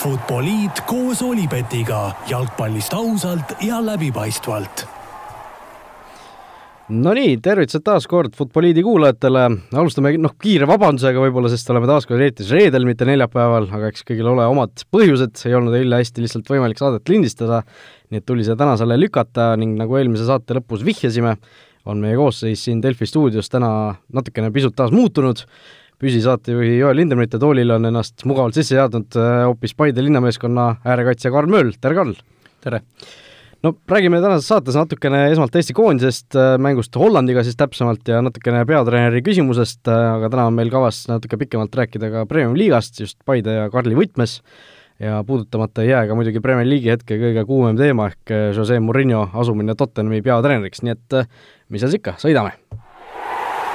Futboliit koos Olipetiga jalgpallist ausalt ja läbipaistvalt. Nonii, tervitused taas kord Futboliidi kuulajatele, alustame noh, kiire vabandusega võib-olla, sest oleme taas kord eetris reedel, mitte neljapäeval, aga eks kõigil ole omad põhjused, ei olnud eile hästi lihtsalt võimalik saadet lindistada, nii et tuli see tänasele lükata ning nagu eelmise saate lõpus vihjasime, on meie koosseis siin Delfi stuudios täna natukene pisut taas muutunud, püsisaatejuhi Joel Lindemrite toolil on ennast mugavalt sisse seadnud äh, hoopis Paide linnameeskonna äärekaitsja Karl Mööl, tere Karl! tere! no räägime tänases saates natukene esmalt Eesti koondisest, äh, mängust Hollandiga siis täpsemalt ja natukene peatreeneri küsimusest, äh, aga täna on meil kavas natuke pikemalt rääkida ka Premium-liigast, just Paide ja Karli võtmes, ja puudutamata ei jää ka muidugi Premier League'i hetke kõige kuumem teema ehk Jose Murillo asumine Tottenhami peatreeneriks, nii et mis seal ikka, sõidame!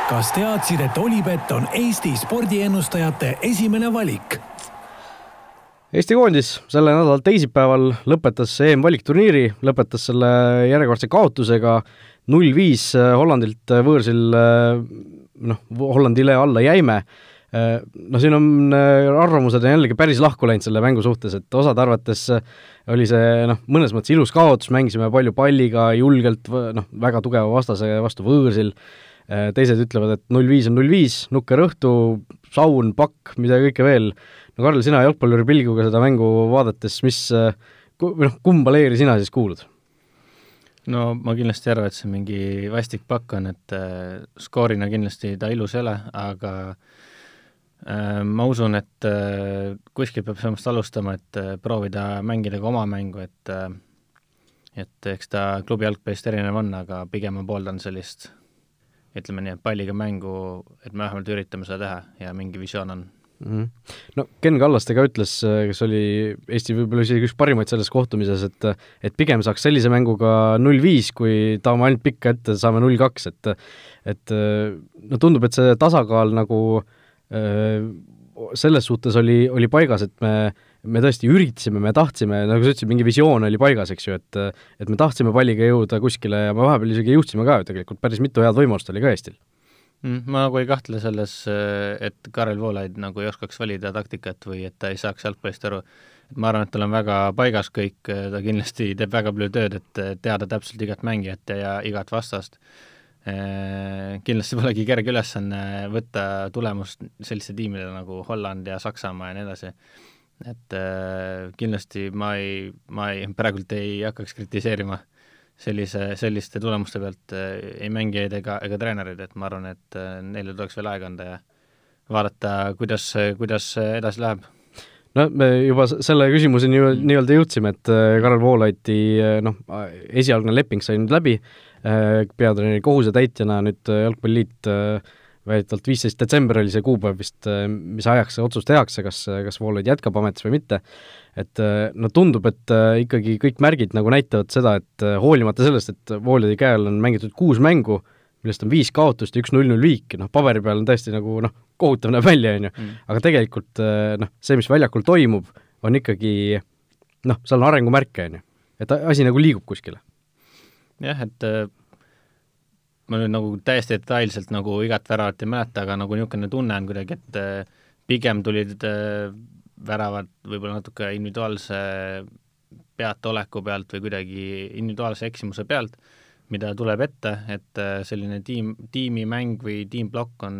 Kas teadsid, et Olipet on Eesti spordiennustajate esimene valik? Eesti koondis selle nädala teisipäeval lõpetas EM-valikturniiri, lõpetas selle järjekordse kaotusega null-viis Hollandilt võõrsil, noh, Hollandile alla jäime. No siin on arvamused on jällegi päris lahku läinud selle mängu suhtes, et osade arvates oli see noh, mõnes mõttes ilus kaotus, mängisime palju palliga, julgelt, noh, väga tugeva vastase vastu võõrsil Äh, teised ütlevad, et null viis on null viis, nukker õhtu, saun, pakk, mida kõike veel. no Karl, sina jalgpalluri pilguga seda mängu vaadates, mis, äh, või noh, kumba leeri sina siis kuulud? no ma kindlasti ei arva, et see mingi vastik pakk on, et äh, skoorina kindlasti ta ilus ei ole, aga äh, ma usun, et äh, kuskilt peab sellest alustama, et äh, proovida mängida ka oma mängu, et äh, et eks ta klubi jalgpallist erinev on, aga pigem ma pooldan sellist ütleme nii, et palliga mängu, et me vähemalt üritame seda teha ja mingi visioon on mm. -hmm. no Ken Kallaste ka ütles, kes oli Eesti võib-olla isegi üks parimaid selles kohtumises, et et pigem saaks sellise mänguga null viis, kui tahame ainult pikka ette, saame null kaks, et et no tundub, et see tasakaal nagu selles suhtes oli, oli paigas, et me me tõesti üritasime, me tahtsime, nagu sa ütlesid, mingi visioon oli paigas, eks ju, et et me tahtsime palliga jõuda kuskile ja me vahepeal isegi jõudsime ka ju tegelikult, päris mitu head võimalust oli ka Eestil mm,. Ma nagu ei kahtle selles, et Karel Voolaid nagu ei oskaks valida taktikat või et ta ei saaks jalgpallist aru. et ma arvan, et tal on väga paigas kõik, ta kindlasti teeb väga palju tööd, et teada täpselt igat mängijat ja igat vastast kindlasti polegi kerge ülesanne võtta tulemust selliste tiimidele nagu Holland ja Saksamaa ja nii edasi et äh, kindlasti ma ei, ma ei, praegult ei hakkaks kritiseerima sellise, selliste tulemuste pealt äh, ei mängijaid ega, ega treenereid, et ma arvan, et äh, neile tuleks veel aega anda ja vaadata, kuidas, kuidas edasi läheb. no me juba selle küsimuseni mm. nii-öelda jõudsime, et äh, Karel Voolaidi äh, noh, esialgne leping sai nüüd läbi, äh, peatreeneri kohusetäitjana nüüd Jalgpalliliit väidetavalt viisteist detsember oli see kuupäev vist, äh, mis ajaks see otsus tehakse, kas, kas Voolaid jätkab ametis või mitte, et äh, no tundub, et äh, ikkagi kõik märgid nagu näitavad seda, et hoolimata sellest, et Voolaidi käe all on mängitud kuus mängu, millest on viis kaotust ja üks null-null viik, noh, paberi peal on tõesti nagu noh, kohutav näeb välja, on ju, mm. aga tegelikult noh, see, mis väljakul toimub, on ikkagi noh, seal on arengumärke, on ju. et asi nagu liigub kuskile. jah, et ma nüüd nagu täiesti detailselt nagu igat väravat ei mäleta, aga nagu niisugune tunne on kuidagi, et äh, pigem tulid äh, väravad võib-olla natuke individuaalse peataoleku pealt või kuidagi individuaalse eksimuse pealt, mida tuleb ette, et äh, selline tiim, tiimimäng või tiimplokk on,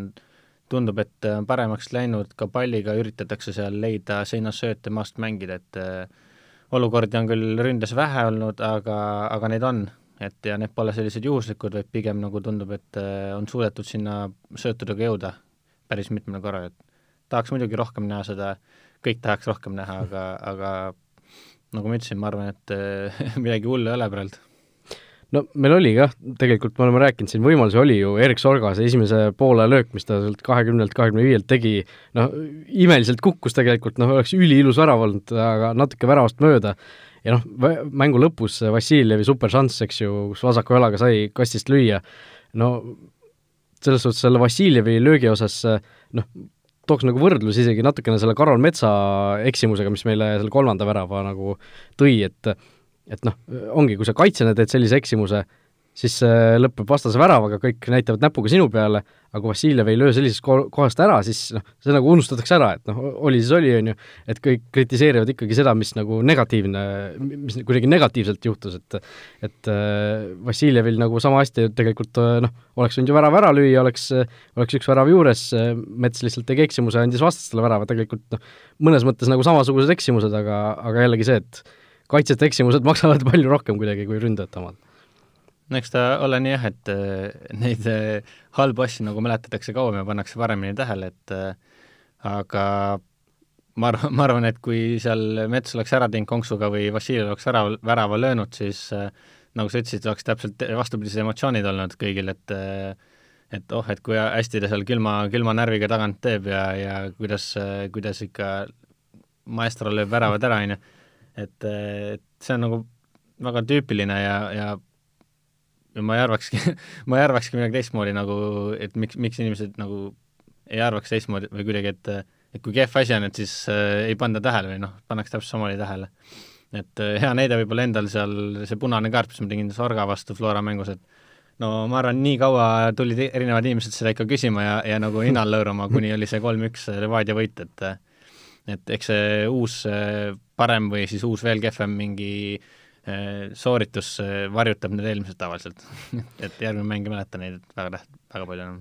tundub, et paremaks läinud, ka palliga üritatakse seal leida seinasööte, maast mängida, et olukordi on küll ründes vähe olnud, aga, aga neid on et ja need pole sellised juhuslikud, vaid pigem nagu tundub, et äh, on suudetud sinna söötudega jõuda päris mitmel korral, et tahaks muidugi rohkem näha seda, kõik tahaks rohkem näha, aga, aga nagu ma ütlesin, ma arvan, et äh, midagi hullu ei ole praegu no meil oli jah, tegelikult me oleme rääkinud siin, võimalusi oli ju, Erik Sorga see esimese poole löök, mis ta sealt kahekümnelt, kahekümne viielt tegi, noh, imeliselt kukkus tegelikult, noh, oleks üliilus värav olnud, aga natuke väravast mööda. Ja noh, mängu lõpus Vassiljevi superšanss, eks ju, kus vasaku jalaga sai kastist lüüa, no selles suhtes selle Vassiljevi löögi osas noh, tooks nagu võrdlus isegi natukene selle Karol Metsa eksimusega, mis meile selle kolmanda värava nagu tõi, et et noh, ongi, kui sa kaitsjana teed sellise eksimuse, siis see lõpeb vastase väravaga, kõik näitavad näpuga sinu peale, aga kui Vassiljev ei löö sellisest ko-, kohast ära, siis noh, see nagu unustatakse ära, et noh, oli siis oli, on ju, et kõik kritiseerivad ikkagi seda, mis nagu negatiivne, mis kuidagi negatiivselt juhtus, et et äh, Vassiljevil nagu sama hästi tegelikult äh, noh, oleks võinud ju värav ära lüüa, oleks, oleks üks värav juures, Mets lihtsalt tegi eksimuse, andis vastastele värava, tegelikult noh, mõnes mõttes nagu samasugused eksimused, aga, aga jällegi see, et kaitsjate eksimused maksavad palju rohkem kuidagi kui ründajate omad no eks ta ole nii jah, et äh, neid äh, halbu asju nagu mäletatakse kauem ja pannakse paremini tähele, et äh, aga ma arvan, ma arvan, et kui seal Mets oleks ära teinud konksuga või Vassiljev oleks ära, värava löönud, siis nagu sa ütlesid, oleks täpselt vastupidised emotsioonid olnud kõigil, et et oh, et kui hästi ta seal külma, külma närviga tagant teeb ja, ja kuidas, kuidas ikka maestro lööb väravad ära, on ju. Et, et see on nagu väga tüüpiline ja, ja ma ei arvakski ma ei arvakski midagi teistmoodi nagu, et miks, miks inimesed nagu ei arvaks teistmoodi või kuidagi, et et kui kehv asi on, et siis äh, ei panda tähele või noh, pannakse täpselt samamoodi tähele. et äh, hea näide võib-olla endal seal see punane kaart, mis ma tegin Sorga vastu Flora mängus, et no ma arvan, nii kaua tulid erinevad inimesed seda ikka küsima ja, ja nagu ninal lõõruma, kuni oli see kolm-üks Levadia võit, et et eks see uus parem või siis uus veel kehvem mingi äh, Äh, sooritus äh, varjutab need eelmised tavaliselt et järgmine mäng ei mäleta neid väga täht-, väga palju enam.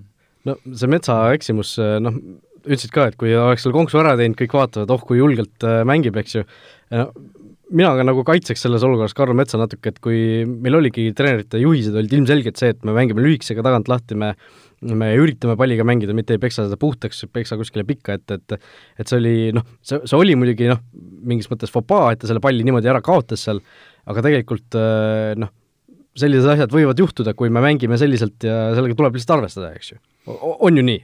no see Metsa eksimus, äh, noh, ütlesid ka, et kui oleks selle konksu ära teinud, kõik vaatavad, oh kui julgelt mängib, eks ju, no mina ka nagu kaitseks selles olukorras Karl Metsa natuke, et kui meil oligi treenerite juhised olid ilmselgelt see, et me mängime lühikesega tagant lahti, me me üritame palliga mängida, mitte ei peksa seda puhtaks, peksa kuskile pikka, et, et et see oli noh, see, see oli muidugi noh, mingis mõttes fopaa, et ta selle palli niimoodi ära kaotas seal, aga tegelikult äh, noh, sellised asjad võivad juhtuda, kui me mängime selliselt ja sellega tuleb lihtsalt arvestada, eks ju. on ju nii?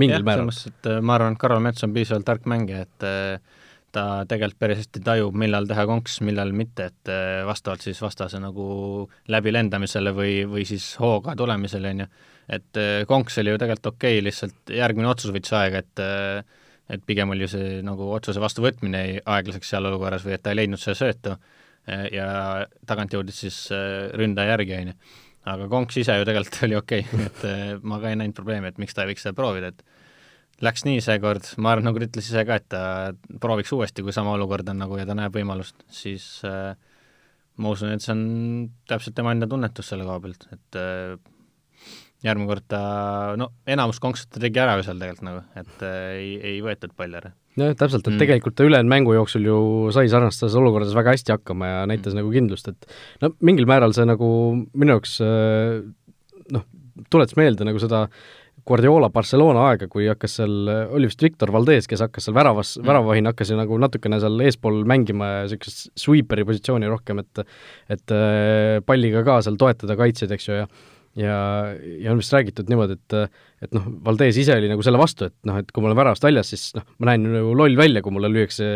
mingil määral. selles mõttes, et äh, ma arvan, et Karol Mets on piisavalt tark mängija, et äh, ta tegelikult päris hästi tajub, millal teha konks, millal mitte, et vastavalt siis vastase nagu läbilendamisele või, või siis hooga tulemisele, on ju. et konks oli ju tegelikult okei okay,, lihtsalt järgmine otsus võttis aega, et et pigem oli see nagu otsuse vastuvõtmine aeglaseks seal olukorras või et ta ei leidnud seda söötu ja tagant jõudis siis ründaja järgi, on ju. aga konks ise ju tegelikult oli okei okay. et ma ka ei näinud probleemi, et miks ta ei võiks seda proovida, et läks nii seekord, ma arvan, nagu ta ütles ise ka, et ta prooviks uuesti, kui sama olukord on nagu ja ta näeb võimalust, siis äh, ma usun, et see on täpselt tema enda tunnetus selle koha pealt, et äh, järgmine kord ta, no enamus konksu ta tegi ära ju seal tegelikult nagu, et äh, ei, ei võetud palli ära jah, täpselt, et mm. tegelikult ta ülejäänud mängu jooksul ju sai sarnastes olukordades väga hästi hakkama ja näitas mm. nagu kindlust, et no mingil määral see nagu minu jaoks äh, noh, tuletas meelde nagu seda Guardiola Barcelona aega, kui hakkas seal, oli vist Victor Valdez, kes hakkas seal väravas mm., väravahina hakkas nagu natukene seal eespool mängima ja niisugust sweeperi positsiooni rohkem, et et äh, palliga ka seal toetada kaitsjaid, eks ju, ja ja, ja on vist räägitud niimoodi, et et noh, Valdez ise oli nagu selle vastu, et noh, et kui ma olen väravast väljas, siis noh, ma näen nagu loll välja, kui mulle lüüakse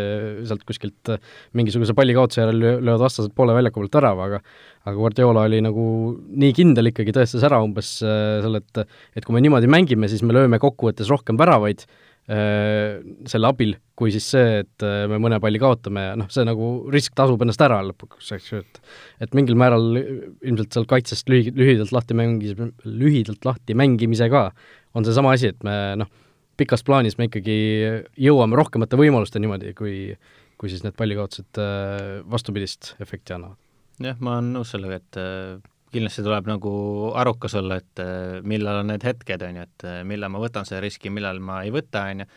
sealt kuskilt mingisuguse pallikaotuse järel löövad vastased poole väljaku pealt värava, aga aga Guardiola oli nagu nii kindel ikkagi, tõestas ära umbes selle, et et kui me niimoodi mängime, siis me lööme kokkuvõttes rohkem väravaid Äh, selle abil, kui siis see, et äh, me mõne palli kaotame noh, see nagu risk tasub ennast ära lõpuks, eks ju, et et mingil määral ilmselt seal kaitsest lühi-, lühidalt lahti mängis, lühidalt lahti mängimisega on seesama asi, et me noh, pikas plaanis me ikkagi jõuame rohkemate võimaluste niimoodi, kui kui siis need pallikaotused äh, vastupidist efekti annavad. jah, ma olen nõus sellega, et kindlasti tuleb nagu arukas olla, et äh, millal on need hetked, on ju, et äh, millal ma võtan selle riski, millal ma ei võta, on ju,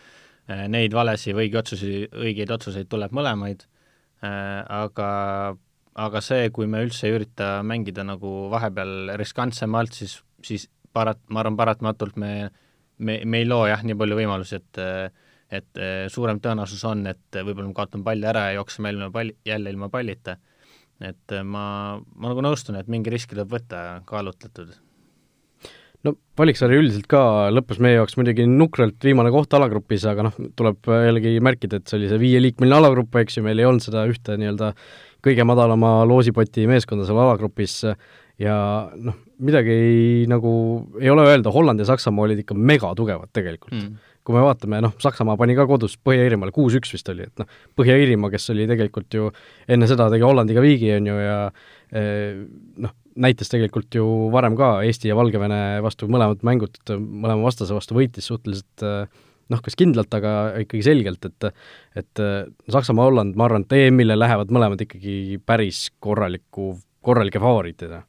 äh, neid valesid või õige otsusi, õigeid otsuseid tuleb mõlemaid, aga aga see, kui me üldse ei ürita mängida nagu vahepeal riskantsemalt, siis, siis parat-, ma arvan, paratamatult me, me, me ei loo jah, nii palju võimalusi, et et suurem tõenäosus on, et võib-olla me kaotame palli ära ja jookseme ilma palli, jälle ilma pallita et äh, ma, ma nagu nõustun, et mingi risk tuleb võtta kaalutletud. no Valiksaari üldiselt ka lõppes meie jaoks muidugi nukralt viimane koht alagrupis, aga noh, tuleb jällegi märkida, et see oli see viieliikmeline alagrupp, eks ju, meil ei olnud seda ühte nii-öelda kõige madalama loosipoti meeskonda seal alagrupis ja noh, midagi ei, nagu ei ole öelda, Holland ja Saksamaa olid ikka megatugevad tegelikult mm kui me vaatame, noh, Saksamaa pani ka kodus Põhja-Iirimaale, kuus-üks vist oli, et noh, Põhja-Iirimaa, kes oli tegelikult ju enne seda tegi Hollandiga viigi, on ju, ja eh, noh, näitas tegelikult ju varem ka Eesti ja Valgevene vastu mõlemad mängud, mõlema vastase vastu võitis suhteliselt noh, kas kindlalt, aga ikkagi selgelt, et et Saksamaa-Holland, ma arvan, et EM-ile lähevad mõlemad ikkagi päris korraliku, korralike favoriitidena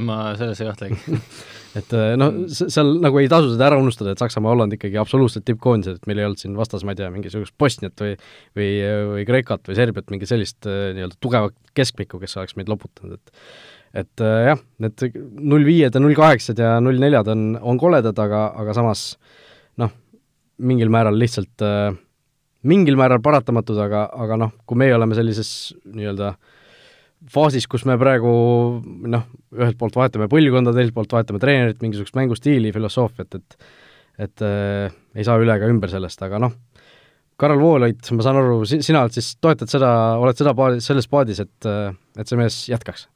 ma selles ei kahtlegi et äh, noh, seal nagu ei tasu seda ära unustada, et Saksamaa-Holland ikkagi absoluutselt tippkoondised, et meil ei olnud siin vastas, ma ei tea, mingisugust Bosniat või või, või Kreekat või Serbiat, mingit sellist äh, nii-öelda tugevat keskmikku, kes oleks meid loputanud, et et äh, jah, need null viied ja null kaheksad ja null neljad on, on koledad, aga, aga samas noh, mingil määral lihtsalt mingil määral paratamatud, aga, aga noh, kui meie oleme sellises nii-öelda äh, faasis, kus me praegu noh, ühelt poolt vahetame põlvkonda, teiselt poolt vahetame treenerit, mingisugust mängustiili, filosoofiat, et et äh, ei saa üle ega ümber sellest, aga noh, Karel Voolaid, ma saan aru, si-, sina oled siis, toetad seda, oled seda paadi, selles paadis, et, et see mees jätkaks?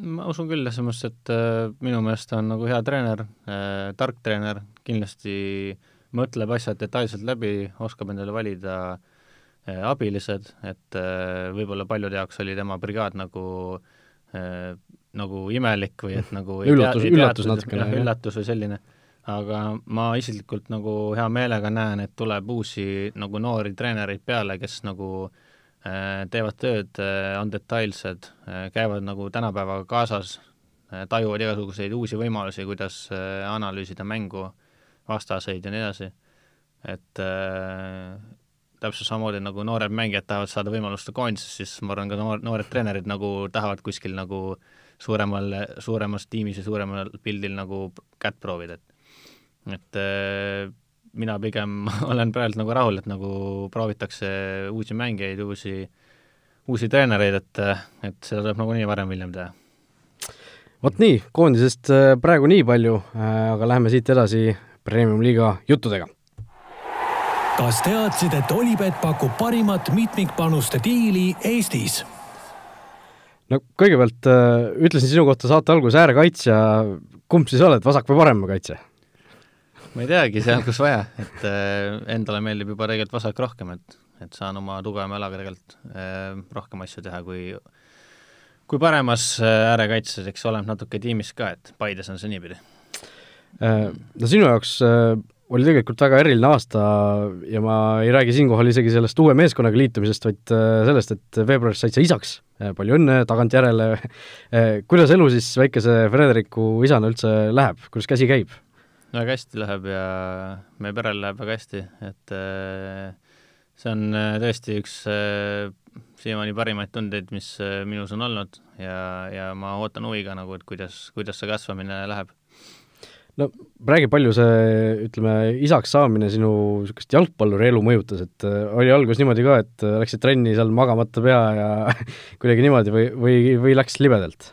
ma usun küll, selles mõttes, et äh, minu meelest ta on nagu hea treener äh,, tark treener, kindlasti mõtleb asjad detailselt läbi, oskab endale valida äh, Äh, abilised, et äh, võib-olla paljude jaoks oli tema brigaad nagu äh, nagu imelik või et nagu üllatus, üllatus natukene. üllatus või selline. aga ma isiklikult nagu hea meelega näen, et tuleb uusi nagu noori treenereid peale, kes nagu äh, teevad tööd äh,, on detailsed äh,, käivad nagu tänapäevaga kaasas äh,, tajuvad igasuguseid uusi võimalusi, kuidas äh, analüüsida mängu, vastaseid ja nii edasi. et äh, täpselt samamoodi nagu noored mängijad tahavad saada võimalust koondises, siis ma arvan, ka noor, noored treenerid nagu tahavad kuskil nagu suuremal, suuremas tiimis ja suuremal pildil nagu kätt proovida, et et äh, mina pigem olen praegu nagu rahul, et nagu proovitakse uusi mängijaid, uusi, uusi treenereid, et, et seda tuleb nagunii varem või hiljem teha. vot nii, koondisest äh, praegu nii palju, äh, aga läheme siit edasi Premium-liiga juttudega kas teadsid, et Olipet pakub parimat mitmikpanuste diili Eestis? no kõigepealt äh, ütlesin sinu kohta saate alguses äärekaitsja, kumb siis oled, vasak või parem kaitse? ma ei teagi, seal kus vaja, et äh, endale meeldib juba tegelikult vasak rohkem, et, et saan oma tugevama jalaga tegelikult äh, rohkem asju teha, kui kui paremas äärekaitses, eks oleneb natuke tiimist ka, et Paides on see niipidi äh,. No sinu jaoks äh, oli tegelikult väga eriline aasta ja ma ei räägi siinkohal isegi sellest uue meeskonnaga liitumisest, vaid äh, sellest, et veebruaris said sa isaks. Äh, palju õnne tagantjärele äh, kuidas elu siis väikese Frederiku isana üldse läheb, kuidas käsi käib? väga hästi läheb ja meie perel läheb väga hästi, et see on tõesti üks siiamaani parimaid tundeid, mis minus on olnud ja, ja ma ootan huviga nagu, et kuidas, kuidas see kasvamine läheb no räägi, palju see, ütleme, isaks saamine sinu niisugust jalgpalluri elu mõjutas, et äh, oli alguses niimoodi ka, et äh, läksid trenni seal magamata pea ja kuidagi niimoodi või, või, või läks libedalt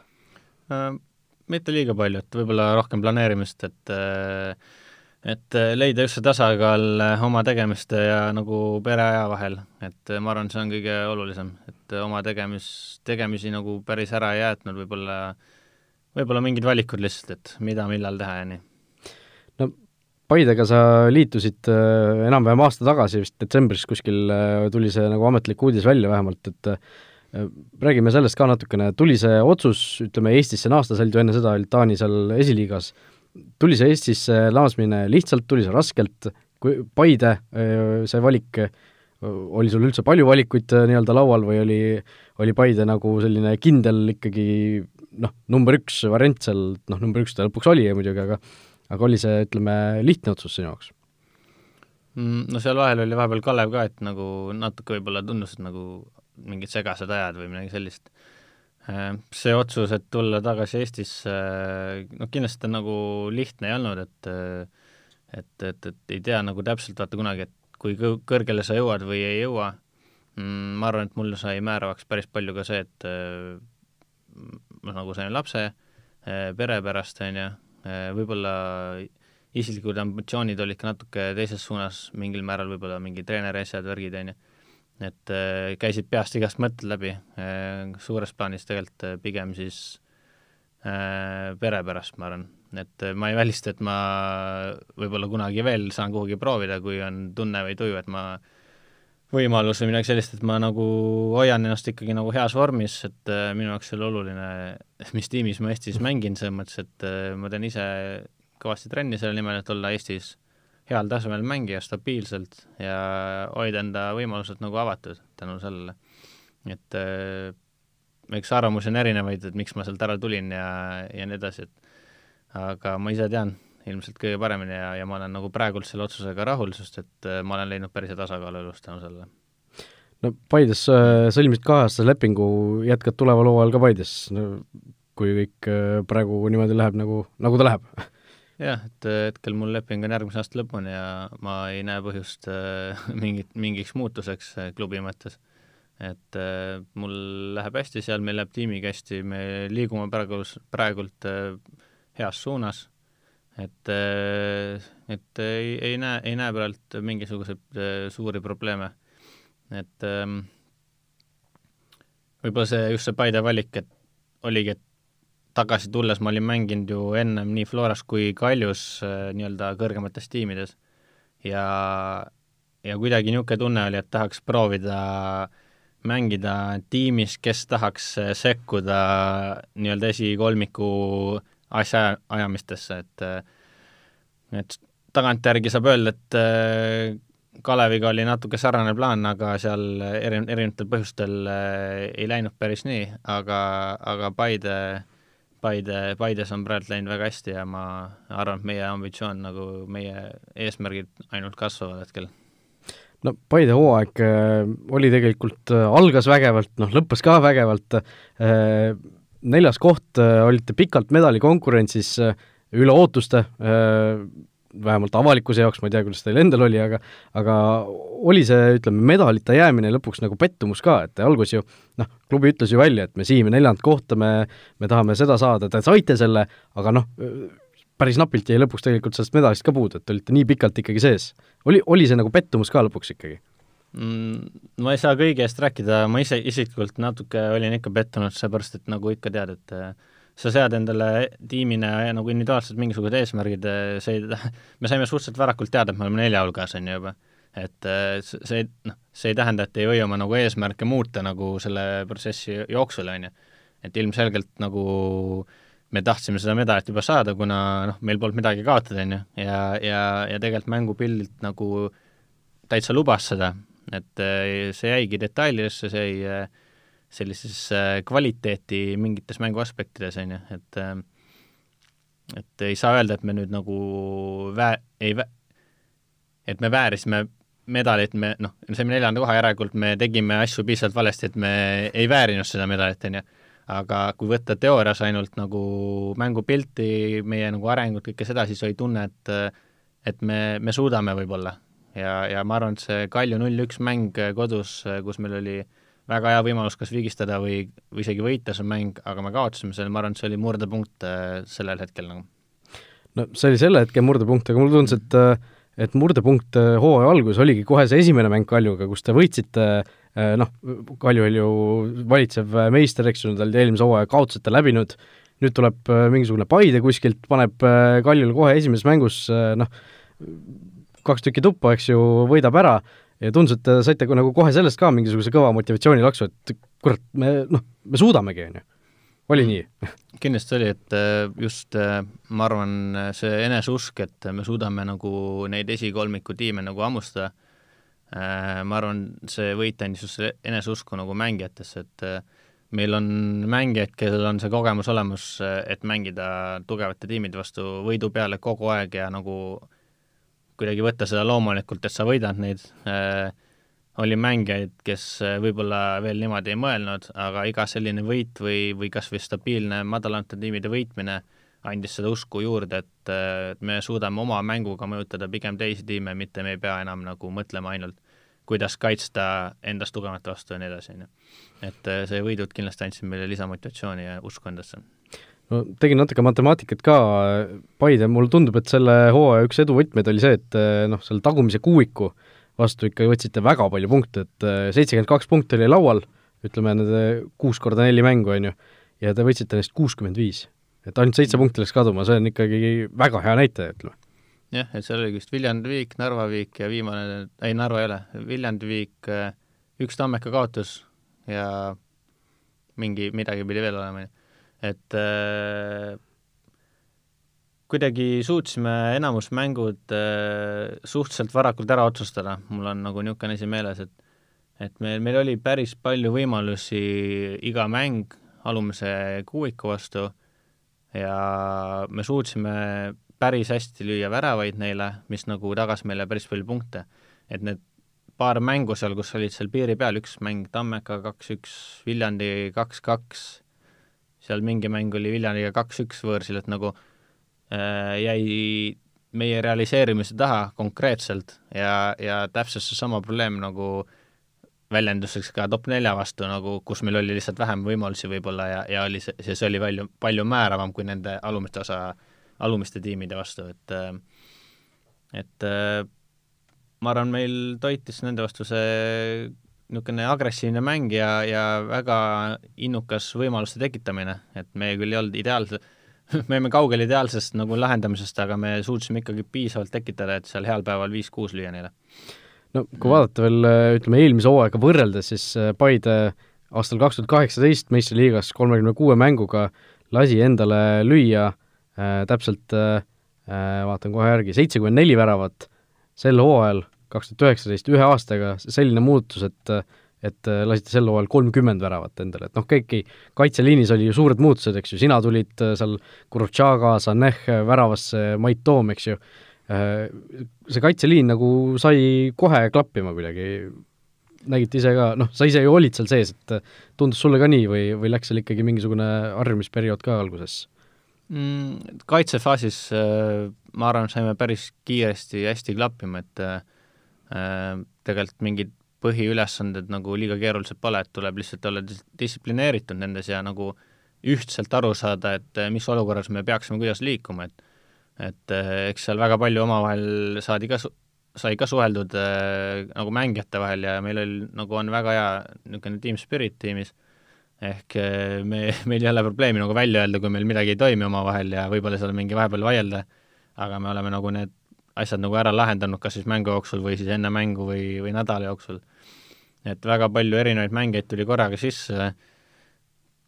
äh,? mitte liiga palju, et võib-olla rohkem planeerimist, et äh, et leida just see tasakaal oma tegemiste ja nagu pereaja vahel, et ma arvan, see on kõige olulisem, et oma tegemis, tegemisi nagu päris ära ei jäetnud, võib-olla võib-olla mingid valikud lihtsalt, et mida, millal teha ja nii. No Paidega sa liitusid äh, enam-vähem aasta tagasi, vist detsembris kuskil äh, tuli see nagu ametlik uudis välja vähemalt, et äh, räägime sellest ka natukene, tuli see otsus, ütleme Eestisse naasta, sa olid ju enne seda, olid Taani seal esiliigas, tuli see Eestisse naasmine lihtsalt, tuli see raskelt, kui Paide, see valik, oli sul üldse palju valikuid nii-öelda laual või oli, oli Paide nagu selline kindel ikkagi noh, number üks variant seal, noh, number üks ta lõpuks oli muidugi, aga aga oli see, ütleme, lihtne otsus sinu jaoks? Mm, no seal vahel oli vahepeal Kalev ka, et nagu natuke võib-olla tundus, et nagu mingid segased ajad või midagi sellist. Äh, see otsus, et tulla tagasi Eestisse, noh kindlasti ta nagu lihtne ei olnud, et et, et, et ei tea nagu täpselt vaata kunagi, et kui kõrgele sa jõuad või ei jõua, mm, ma arvan, et mul sai määravaks päris palju ka see, et noh, nagu sain lapse, äh, pere pärast, on ju, Äh, võib-olla isiklikud ambitsioonid olid ka natuke teises suunas, mingil määral võib-olla mingi treeneri asjad, värgid, on ju. et äh, käisid peast igast mõtted läbi, äh, suures plaanis tegelikult pigem siis pere pärast, ma arvan. et ma ei välista, et ma võib-olla kunagi veel saan kuhugi proovida, kui on tunne või tuju, et ma võimalus või midagi sellist, et ma nagu hoian ennast ikkagi nagu heas vormis, et äh, minu jaoks ole oluline, mis tiimis ma Eestis mängin, selles mõttes, et äh, ma teen ise kõvasti trenni selle nimel, et olla Eestis heal tasemel mängija stabiilselt ja hoida enda võimalused nagu avatud tänu sellele. et äh, eks arvamusi on erinevaid, et miks ma sealt ära tulin ja, ja nii edasi, et aga ma ise tean ilmselt kõige paremini ja, ja ma olen nagu praegult selle otsusega rahul, sest et äh, ma olen leidnud päris hea tasakaalu elus tänu sellele. no Paides äh, sõlmisid kaheaastase lepingu, jätkad tuleval hooajal ka Paides no,, kui kõik äh, praegu niimoodi läheb, nagu, nagu ta läheb? jah, et hetkel mul leping on järgmise aasta lõpuni ja ma ei näe põhjust mingit, mingiks muutuseks klubi mõttes. et mul läheb hästi seal, meil läheb tiimiga hästi, me liigume praegu, praegult heas suunas et, äh, et ei, ei näe, ei näe praegu mingisuguseid äh, suuri probleeme. et ähm, võib-olla see, just see Paide valik, et oligi, et tagasi tulles ma olin mänginud ju ennem nii Floras kui Kaljus äh, nii-öelda kõrgemates tiimides ja, ja kuidagi niisugune tunne oli, et tahaks proovida mängida tiimis, kes tahaks sekkuda nii-öelda esikolmiku asja ajamistesse, et et tagantjärgi saab öelda, et äh, Kaleviga oli natuke sarnane plaan, aga seal eri, erinevatel põhjustel äh, ei läinud päris nii, aga, aga Paide, Paide, Paides on praegu läinud väga hästi ja ma arvan, et meie ambitsioon nagu, meie eesmärgid ainult kasvavad hetkel. No Paide hooaeg äh, oli tegelikult äh,, algas vägevalt, noh lõppes ka vägevalt äh,, neljas koht äh, olite pikalt medalikonkurentsis äh, üle ootuste, äh, vähemalt avalikkuse jaoks, ma ei tea, kuidas teil endal oli, aga aga oli see, ütleme, medalita jäämine lõpuks nagu pettumus ka, et alguses ju noh, klubi ütles ju välja, et me siime neljandat kohta, me, me tahame seda saada, te saite selle, aga noh, päris napilt jäi lõpuks tegelikult sellest medalist ka puudu, et te olite nii pikalt ikkagi sees. oli, oli see nagu pettumus ka lõpuks ikkagi? Mm,? Ma ei saa kõige eest rääkida, ma ise isiklikult natuke olin ikka pettunud, seepärast et nagu ikka tead, et äh, sa sead endale tiimina nagu individuaalselt mingisugused eesmärgid, äh, see ei, me saime suhteliselt varakult teada, et me oleme nelja hulgas, on ju juba. et äh, see, noh, see ei tähenda, et ei või oma nagu eesmärke muuta nagu selle protsessi jooksul, on ju. et ilmselgelt nagu me tahtsime seda medalit juba saada, kuna noh, meil polnud midagi kaotada, on ju, ja, ja, ja tegelikult mängupildilt nagu täitsa lubas seda, et äh, see jäigi detailidesse, see jäi äh, sellisesse kvaliteeti mingites mänguaspektides, on ju, et et ei saa öelda, et me nüüd nagu vä-, ei vä-, et me väärisime medalit, me noh, saime neljanda koha, järelikult me tegime asju piisavalt valesti, et me ei väärinud seda medalit, on ju. aga kui võtta teoorias ainult nagu mängupilti, meie nagu arengut, kõike seda, siis oli tunne, et et me, me suudame võib-olla ja, ja ma arvan, et see Kalju null-üks mäng kodus, kus meil oli väga hea võimalus kas vigistada või, või isegi võita see mäng, aga me kaotasime selle, ma arvan, et see oli murdepunkt äh, sellel hetkel nagu. no see oli selle hetke murdepunkt, aga mulle tundus, et äh, et murdepunkt äh, hooaja alguses oligi kohe see esimene mäng Kaljuga, kus te võitsite noh, Kalju oli ju valitsev meister, eks ju, nad olid eelmise hooaja kaotuseta läbinud, nüüd tuleb mingisugune Paide kuskilt, paneb Kaljule kohe esimeses mängus noh, kaks tükki tuppa, eks ju, võidab ära ja tundus, et te saite nagu kohe sellest ka mingisuguse kõva motivatsioonilaksu, et kurat, me noh, me suudamegi, on ju. oli nii? kindlasti oli, et äh, just äh, ma arvan, see eneseusk, et me suudame nagu neid esikolmiku tiime nagu hammustada, äh, ma arvan, see võit andis just selle eneseusku nagu mängijatesse, et meil on mängijaid, kellel on see kogemus olemas, et mängida tugevate tiimide vastu võidu peale kogu aeg ja nagu kuidagi võtta seda loomulikult, et sa võidad neid äh,, oli mängijaid, kes äh, võib-olla veel niimoodi ei mõelnud, aga iga selline võit või, või kas või stabiilne madalamate tiimide võitmine andis seda usku juurde, et äh, me suudame oma mänguga mõjutada pigem teisi tiime, mitte me ei pea enam nagu mõtlema ainult, kuidas kaitsta endast tugevamate vastu ja nii edasi, on ju. et äh, see võidud kindlasti andsid meile lisamotivatsiooni ja usku endasse no tegin natuke matemaatikat ka, Paide, mulle tundub, et selle hooaja üks edu võtmeid oli see, et eh, noh, selle tagumise kuuiku vastu ikka võtsite väga palju punkte, et eh, seitsekümmend kaks punkti oli laual, ütleme nende kuus korda neli mängu, on ju, ja te võtsite neist kuuskümmend viis. et ainult seitse punkti läks kaduma, see on ikkagi väga hea näitaja, ütleme jah, et seal oli vist Viljandi Viik, Narva Viik ja viimane, ei Narva ei ole, Viljandi Viik, üks Tammeka kaotus ja mingi, midagi pidi veel olema, et äh, kuidagi suutsime enamus mängud äh, suhteliselt varakult ära otsustada, mul on nagu niisugune asi meeles, et et meil, meil oli päris palju võimalusi iga mäng alumise kuuiku vastu ja me suutsime päris hästi lüüa väravaid neile, mis nagu tagas meile päris palju punkte. et need paar mängu seal, kus olid seal piiri peal, üks mäng Tammeka kaks-üks, Viljandi kaks-kaks, seal mingi mäng oli Viljandiga kaks-üks võõrsil, et nagu äh, jäi meie realiseerimise taha konkreetselt ja, ja täpselt seesama probleem nagu väljenduseks ka top nelja vastu nagu, kus meil oli lihtsalt vähem võimalusi võib-olla ja, ja oli see, see oli palju, palju määravam kui nende alumiste osa, alumiste tiimide vastu, et et äh, ma arvan, meil toitis nende vastu see niisugune agressiivne mäng ja, ja väga innukas võimaluste tekitamine, et me küll ei olnud ideaalsed, me olime kaugel ideaalsest nagu lahendamisest, aga me suutsime ikkagi piisavalt tekitada, et seal heal päeval viis-kuus lüüa neile. no kui vaadata veel ütleme, eelmise hooaega võrreldes, siis äh, Paide aastal kaks tuhat kaheksateist meistriliigas kolmekümne kuue mänguga lasi endale lüüa äh, täpselt äh, äh vaatan kohe järgi, seitsekümmend neli väravat sel hooajal, kaks tuhat üheksateist, ühe aastaga selline muutus, et et lasite sel hooajal kolmkümmend väravat endale, et noh, kõiki, kaitseliinis oli ju suured muutused, eks ju, sina tulid äh, seal Kurutšaga, Saneh väravasse, Mait Toom, eks ju, äh, see kaitseliin nagu sai kohe klappima kuidagi, nägite ise ka, noh, sa ise ju olid seal sees, et tundus sulle ka nii või, või läks seal ikkagi mingisugune harjumisperiood ka alguses? mm,? Kaitsefaasis äh, ma arvan, saime päris kiiresti hästi klappima, et äh, tegelikult mingid põhiülesanded nagu liiga keerulised pole, et tuleb lihtsalt olla dis distsiplineeritud nendes ja nagu ühtselt aru saada, et äh, mis olukorras me peaksime kuidas liikuma, et et äh, eks seal väga palju omavahel saadi ka su-, sai ka suheldud äh, nagu mängijate vahel ja meil oli, nagu on väga hea niisugune team spirit tiimis ehk eh, me, meil ei ole probleemi nagu välja öelda, kui meil midagi ei toimi omavahel ja võib-olla seal mingi vahepeal vaielda, aga me oleme nagu need asjad nagu ära lahendanud, kas siis mängu jooksul või siis enne mängu või, või nädala jooksul. et väga palju erinevaid mängijaid tuli korraga sisse,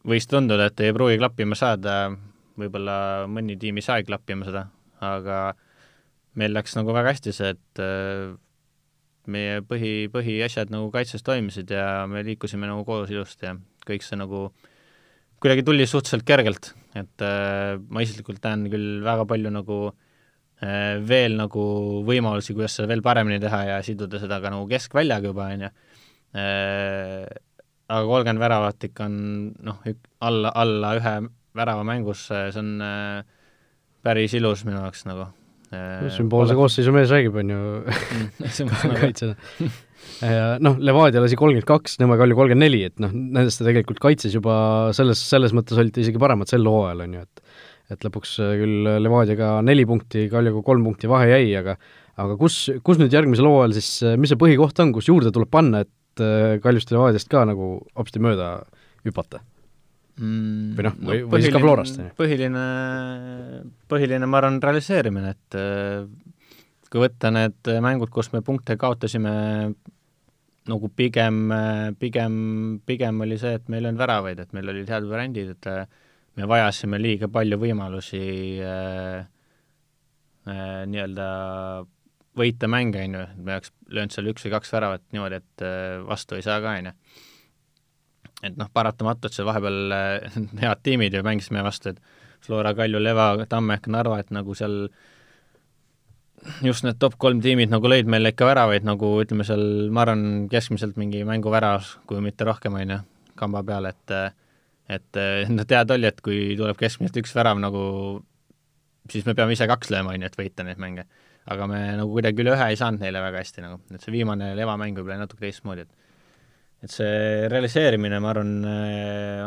võis tunduda, et ei pruugi klappima saada, võib-olla mõni tiim ei saagi klappima seda, aga meil läks nagu väga hästi see, et eh, meie põhi, põhiasjad nagu kaitses toimisid ja me liikusime nagu koos ilusti ja kõik see nagu kuidagi tuli suhteliselt kergelt, et äh, ma isiklikult näen küll väga palju nagu äh, veel nagu võimalusi, kuidas seda veel paremini teha ja siduda seda ka nagu keskväljaga juba, on ju äh,, aga kolmkümmend väravat ikka on noh, alla, alla ühe värava mängus, see on äh, päris ilus minu jaoks nagu. Äh,. sümboolse koosseisu mees räägib, on ju mm, kaitsjana. Noh, Levadia lasi kolmkümmend kaks, Nõmme Kalju kolmkümmend neli, et noh, nendest te tegelikult kaitses juba selles, selles mõttes olite isegi paremad sel hooajal, on ju, et et lõpuks äh, küll Levadiaga neli punkti, Kaljuga kolm punkti vahe jäi, aga aga kus, kus nüüd järgmisel hooajal siis, äh, mis see põhikoht on, kus juurde tuleb panna, et äh, Kaljust ja Levadiast ka nagu hopsti mööda hüpata mm,? või noh, või, või siis ka Florast? põhiline, põhiline, ma arvan, realiseerimine, et kui võtta need mängud, kus me punkte kaotasime nagu pigem, pigem, pigem oli see, et meil ei olnud väravaid, et meil olid head variandid, et äh, me vajasime liiga palju võimalusi äh, äh, nii-öelda võita mänge, on ju, et me oleks löönud seal üks või kaks väravat niimoodi, et äh, vastu ei saa ka, on ju. et noh, paratamatult seal vahepeal äh, head tiimid ju mängisime vastu, et Flora, Kalju, Leva, Tammeka, Narva, et nagu seal äh, just need top kolm tiimid nagu lõid meile ikka väravaid nagu ütleme seal, ma arvan, keskmiselt mingi mänguvärav, kui mitte rohkem, on ju, kamba peal, et et no teada oli, et kui tuleb keskmiselt üks värav nagu, siis me peame ise kaks lööma, on ju, et võita neid mänge. aga me nagu kuidagi üle ühe ei saanud neile väga hästi nagu, et see viimane levamäng võib-olla oli natuke teistmoodi, et et see realiseerimine, ma arvan,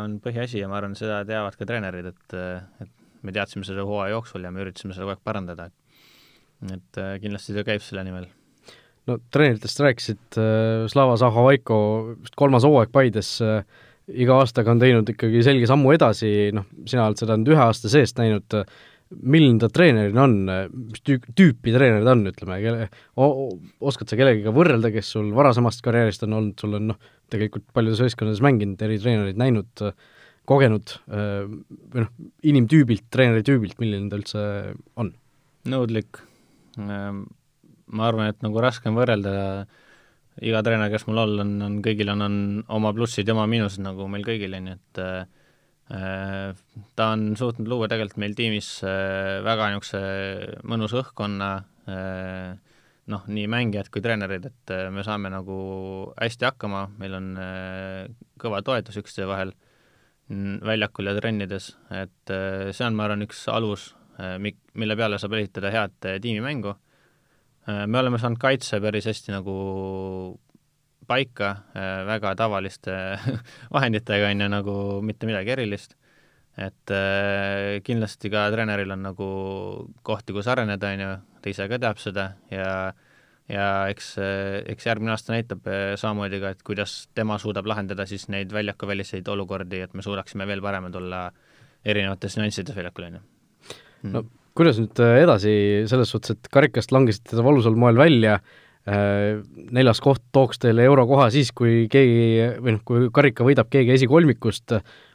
on põhiasi ja ma arvan, seda teavad ka treenerid, et et me teadsime seda hooaja jooksul ja me üritasime seda kogu aeg parandada, et et kindlasti töö käib selle nimel. no treeneritest rääkisid Slava Zahovaiko vist kolmas hooaeg Paides äh, iga aastaga on teinud ikkagi selge sammu edasi, noh, sina oled seda nüüd ühe aasta seest näinud, milline ta treenerina on, mis tüü-, tüüpi treener ta on, ütleme, kelle, oskad sa kellegagi võrrelda, kes sul varasemast karjäärist on olnud, sul on noh, tegelikult paljudes võistkondades mänginud, eri treenereid näinud, kogenud, või noh, inimtüübilt, treeneri tüübilt, milline ta üldse on? nõudlik, ma arvan, et nagu raske on võrrelda iga treener, kes mul all on, on, kõigil on, on oma plussid ja oma miinused, nagu meil kõigil, on ju, et Äh, ta on suutnud luua tegelikult meil tiimis äh, väga niisuguse mõnusa õhkkonna, äh, noh, nii mängijad kui treenerid, et me saame nagu hästi hakkama, meil on kõva toetus üksteise vahel väljakul ja trennides, et see on, ma arvan, üks alus, mik-, mille peale saab ehitada head tiimimängu. Me oleme saanud kaitse päris hästi nagu paika äh, väga tavaliste vahenditega, on ju, nagu mitte midagi erilist. et äh, kindlasti ka treeneril on nagu kohti, kus areneda, on ju, ta ise ka teab seda ja ja eks, äh, eks järgmine aasta näitab samamoodi ka, et kuidas tema suudab lahendada siis neid väljakuväliseid olukordi, et me suudaksime veel paremad olla erinevates nüanssides väljakul, on ju. no kuidas nüüd edasi, selles suhtes, et karikast langesite te valusal moel välja, Äh, neljas koht tooks teile eurokoha siis, kui keegi või noh, kui karika võidab keegi esikolmikust,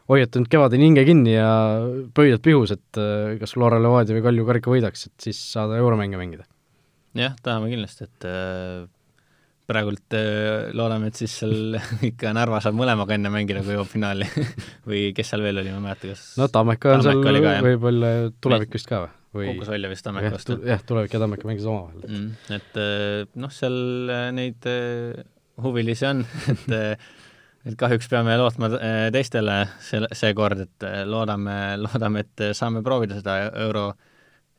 hoiate nüüd kevadeni hinge kinni ja pöidlad pihus, et äh, kas Flora Levadia või Kalju karika võidaks, et siis saada euromänge mängida? jah, tahame kindlasti, et äh, praegult äh, loodame, et siis seal ikka Narva saab mõlemaga enne mängida, kui jõuab finaali või kes seal veel oli, ma ei mäleta, kas no Tammeka on seal võib-olla tulevik vist ka või? Või kukkus välja vist Tammeka vastu. jah, Tulevik ja Tammeka mängisid omavahel mm,. et äh, noh, seal äh, neid äh, huvilisi on et et kahjuks peame lootma teistele selle, seekord, et loodame, loodame, et saame proovida seda euro,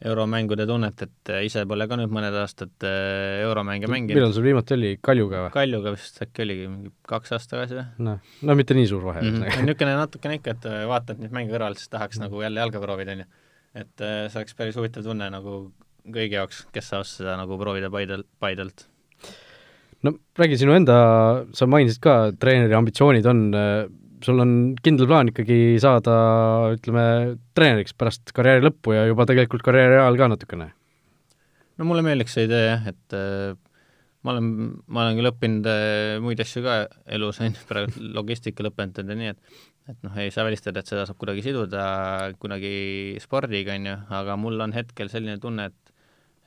euromängude tunnet, et ise pole ka nüüd mõned aastad euromänge mänginud. millal sul viimati oli, Kaljuga või? Kaljuga vist äkki oligi mingi kaks aastat tagasi või? noh, no mitte nii suur vahe mm. -hmm. niisugune natukene ikka, et vaatad neid mänge kõrvalt, siis tahaks mm -hmm. nagu jälle jalga proovida, on ju et äh, see oleks päris huvitav tunne nagu kõigi jaoks, kes saaks seda nagu proovida Paidel, Paidelt. no räägi sinu enda, sa mainisid ka, treeneri ambitsioonid on, äh, sul on kindel plaan ikkagi saada, ütleme, treeneriks pärast karjääri lõppu ja juba tegelikult karjääri ajal ka natukene? no mulle meeldiks see idee jah, et äh, ma olen, ma olen küll õppinud muid asju ka elus, on ju, praegu logistika lõpetanud ja nii, et et noh, ei saa välistada, et seda saab kuidagi siduda kunagi spordiga, on ju, aga mul on hetkel selline tunne, et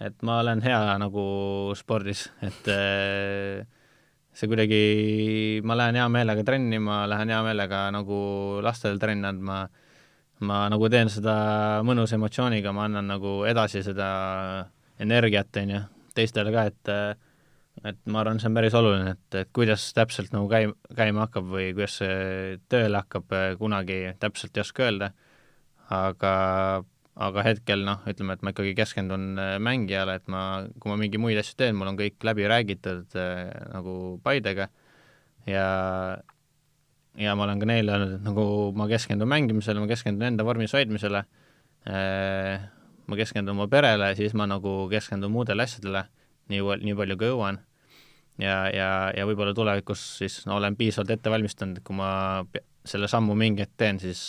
et ma olen hea nagu spordis, et äh, see kuidagi, ma lähen hea meelega trenni, ma lähen hea meelega nagu lastele trenni andma, ma nagu teen seda mõnusa emotsiooniga, ma annan nagu edasi seda energiat, on ju, teistele ka, et et ma arvan, see on päris oluline, et, et kuidas täpselt nagu käi-, käima hakkab või kuidas see tööle hakkab, kunagi täpselt ei oska öelda, aga, aga hetkel noh, ütleme, et ma ikkagi keskendun äh, mängijale, et ma, kui ma mingi muid asju teen, mul on kõik läbi räägitud äh, nagu Paidega. Ja ja ma olen ka neile öelnud, et nagu ma keskendun mängimisele, ma keskendun enda vormis hoidmisele äh,, ma keskendun oma perele, siis ma nagu keskendun muudele asjadele nii, nii palju kui jõuan ja, ja, ja võib-olla tulevikus siis no, olen piisavalt ette valmistanud, kui ma selle sammu mingi hetk teen, siis,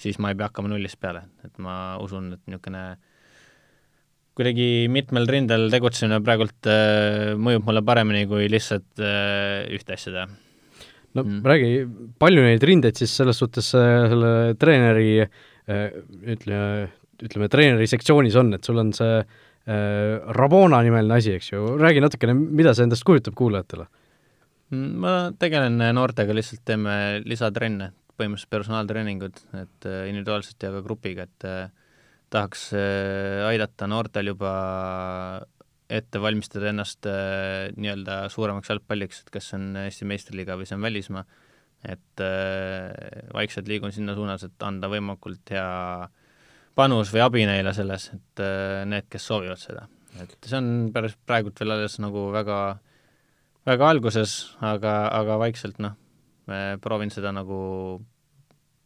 siis ma ei pea hakkama nullist peale, et ma usun, et niisugune kuidagi mitmel rindel tegutsemine praegult äh, mõjub mulle paremini kui lihtsalt äh, ühte asja teha. no mm. räägi, palju neid rindeid siis selles suhtes äh, selle treeneri äh, ütleme, ütleme treeneri sektsioonis on, et sul on see äh, Äh, Rabona nimeline asi, eks ju, räägi natukene, mida see endast kujutab kuulajatele? ma tegelen noortega, lihtsalt teeme lisatrenne, põhimõtteliselt personaaltreeningud, et äh, individuaalselt ja ka grupiga, et äh, tahaks aidata noortel juba ette valmistada ennast nii-öelda suuremaks jalgpalliks, et kas see on Eesti meistriliiga või see on välismaa, et vaikselt liigun sinna suunas, et anda võimalikult hea äh, panus või abi neile selles, et äh, need, kes soovivad seda. et see on päris praegult veel alles nagu väga, väga alguses, aga, aga vaikselt noh, proovin seda nagu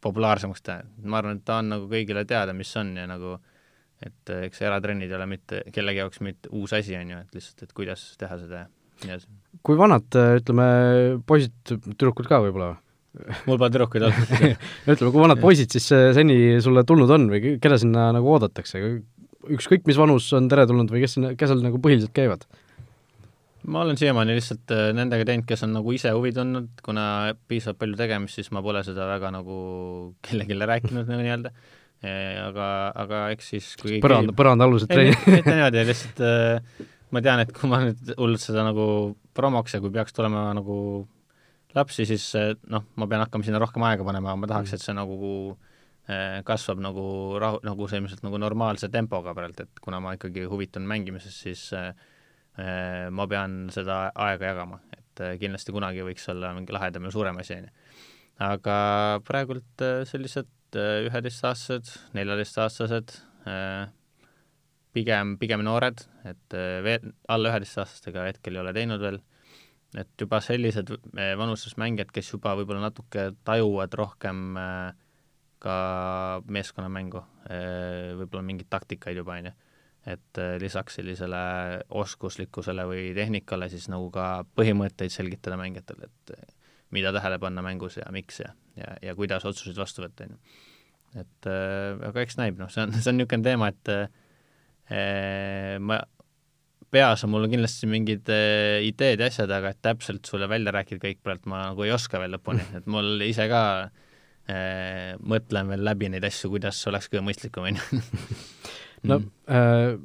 populaarsemaks teha, ma arvan, et ta on nagu kõigile teada, mis on ja nagu et äh, eks eratrennid ei ole mitte kellegi jaoks mitte uus asi, on ju, et lihtsalt, et kuidas teha seda ja nii edasi. kui vanad, ütleme, poisid, tüdrukud ka võib-olla, mul pole tüdrukuid olnud ütleme, kui vanad poisid siis äh, seni sulle tulnud on või keda sinna nagu oodatakse? ükskõik, mis vanus on teretulnud või kes sinna, kes seal nagu põhiliselt käivad? ma olen siiamaani lihtsalt äh, nendega teinud, kes on nagu ise huvi tundnud, kuna piisavalt palju tegemist, siis ma pole seda väga nagu kellelegi rääkinud nagu nii-öelda. aga, aga eks siis kui põranda, põrandaalused treenid. mitte niimoodi, lihtsalt äh, ma tean, et kui ma nüüd hullult seda nagu promoks ja kui peaks tulema nagu lapsi, siis äh, noh, ma pean hakkama sinna rohkem aega panema, ma tahaks, et see nagu kasvab nagu rahu, nagu selliselt nagu normaalse tempoga praegu, et kuna ma ikkagi huvitun mängimisest, siis äh, ma pean seda aega jagama, et kindlasti kunagi võiks olla mingi lahedam ja suurem asi, on ju. aga praegult sellised üheteistaastased, neljateistaastased, pigem, pigem noored, et veel alla üheteistaastastega hetkel ei ole teinud veel, et juba sellised vanuses mängijad, kes juba võib-olla natuke tajuvad rohkem ka meeskonnamängu, võib-olla mingeid taktikaid juba, on ju et lisaks sellisele oskuslikkusele või tehnikale siis nagu ka põhimõtteid selgitada mängijatele, et mida tähele panna mängus ja miks ja, ja, ja kuidas otsuseid vastu võtta, on ju. et aga eks näib, noh, see on, see on niisugune teema, et ma, peas on mul kindlasti mingid äh, ideed ja asjad, aga et täpselt sulle välja rääkida kõik praegu ma nagu ei oska veel lõpuni, et mul ise ka äh, mõtlen veel läbi neid asju, kuidas oleks kõige mõistlikum, on ju. No äh,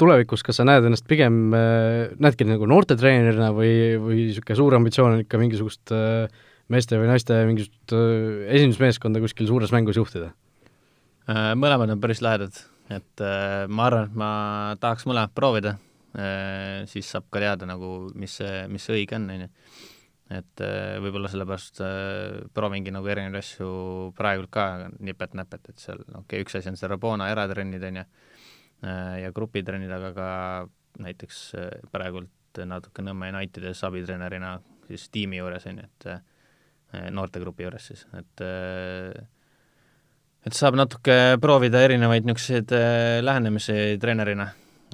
tulevikus, kas sa näed ennast pigem äh,, näedki nagu noortetreenerina või, või niisugune suur ambitsioon on ikka mingisugust äh, meeste või naiste mingisugust äh, esindusmeeskonda kuskil suures mängus juhtida? Äh,? Mõlemad on päris lahedad, et äh, ma arvan, et ma tahaks mõlemat proovida siis saab ka teada nagu, mis see, mis see õige on, on ju. Et äh, võib-olla sellepärast äh, proovingi nagu erinevaid asju praegult ka nipet-näpet, et seal okei okay,, üks asi on see Rabona eratrennid, on ju, Äh, ja grupitrennid, aga ka näiteks äh, praegult natuke Nõmme Unitedis abitreenerina siis tiimi juures, on ju, et äh, noortegrupi juures siis, et et saab natuke proovida erinevaid niisuguseid lähenemisi treenerina,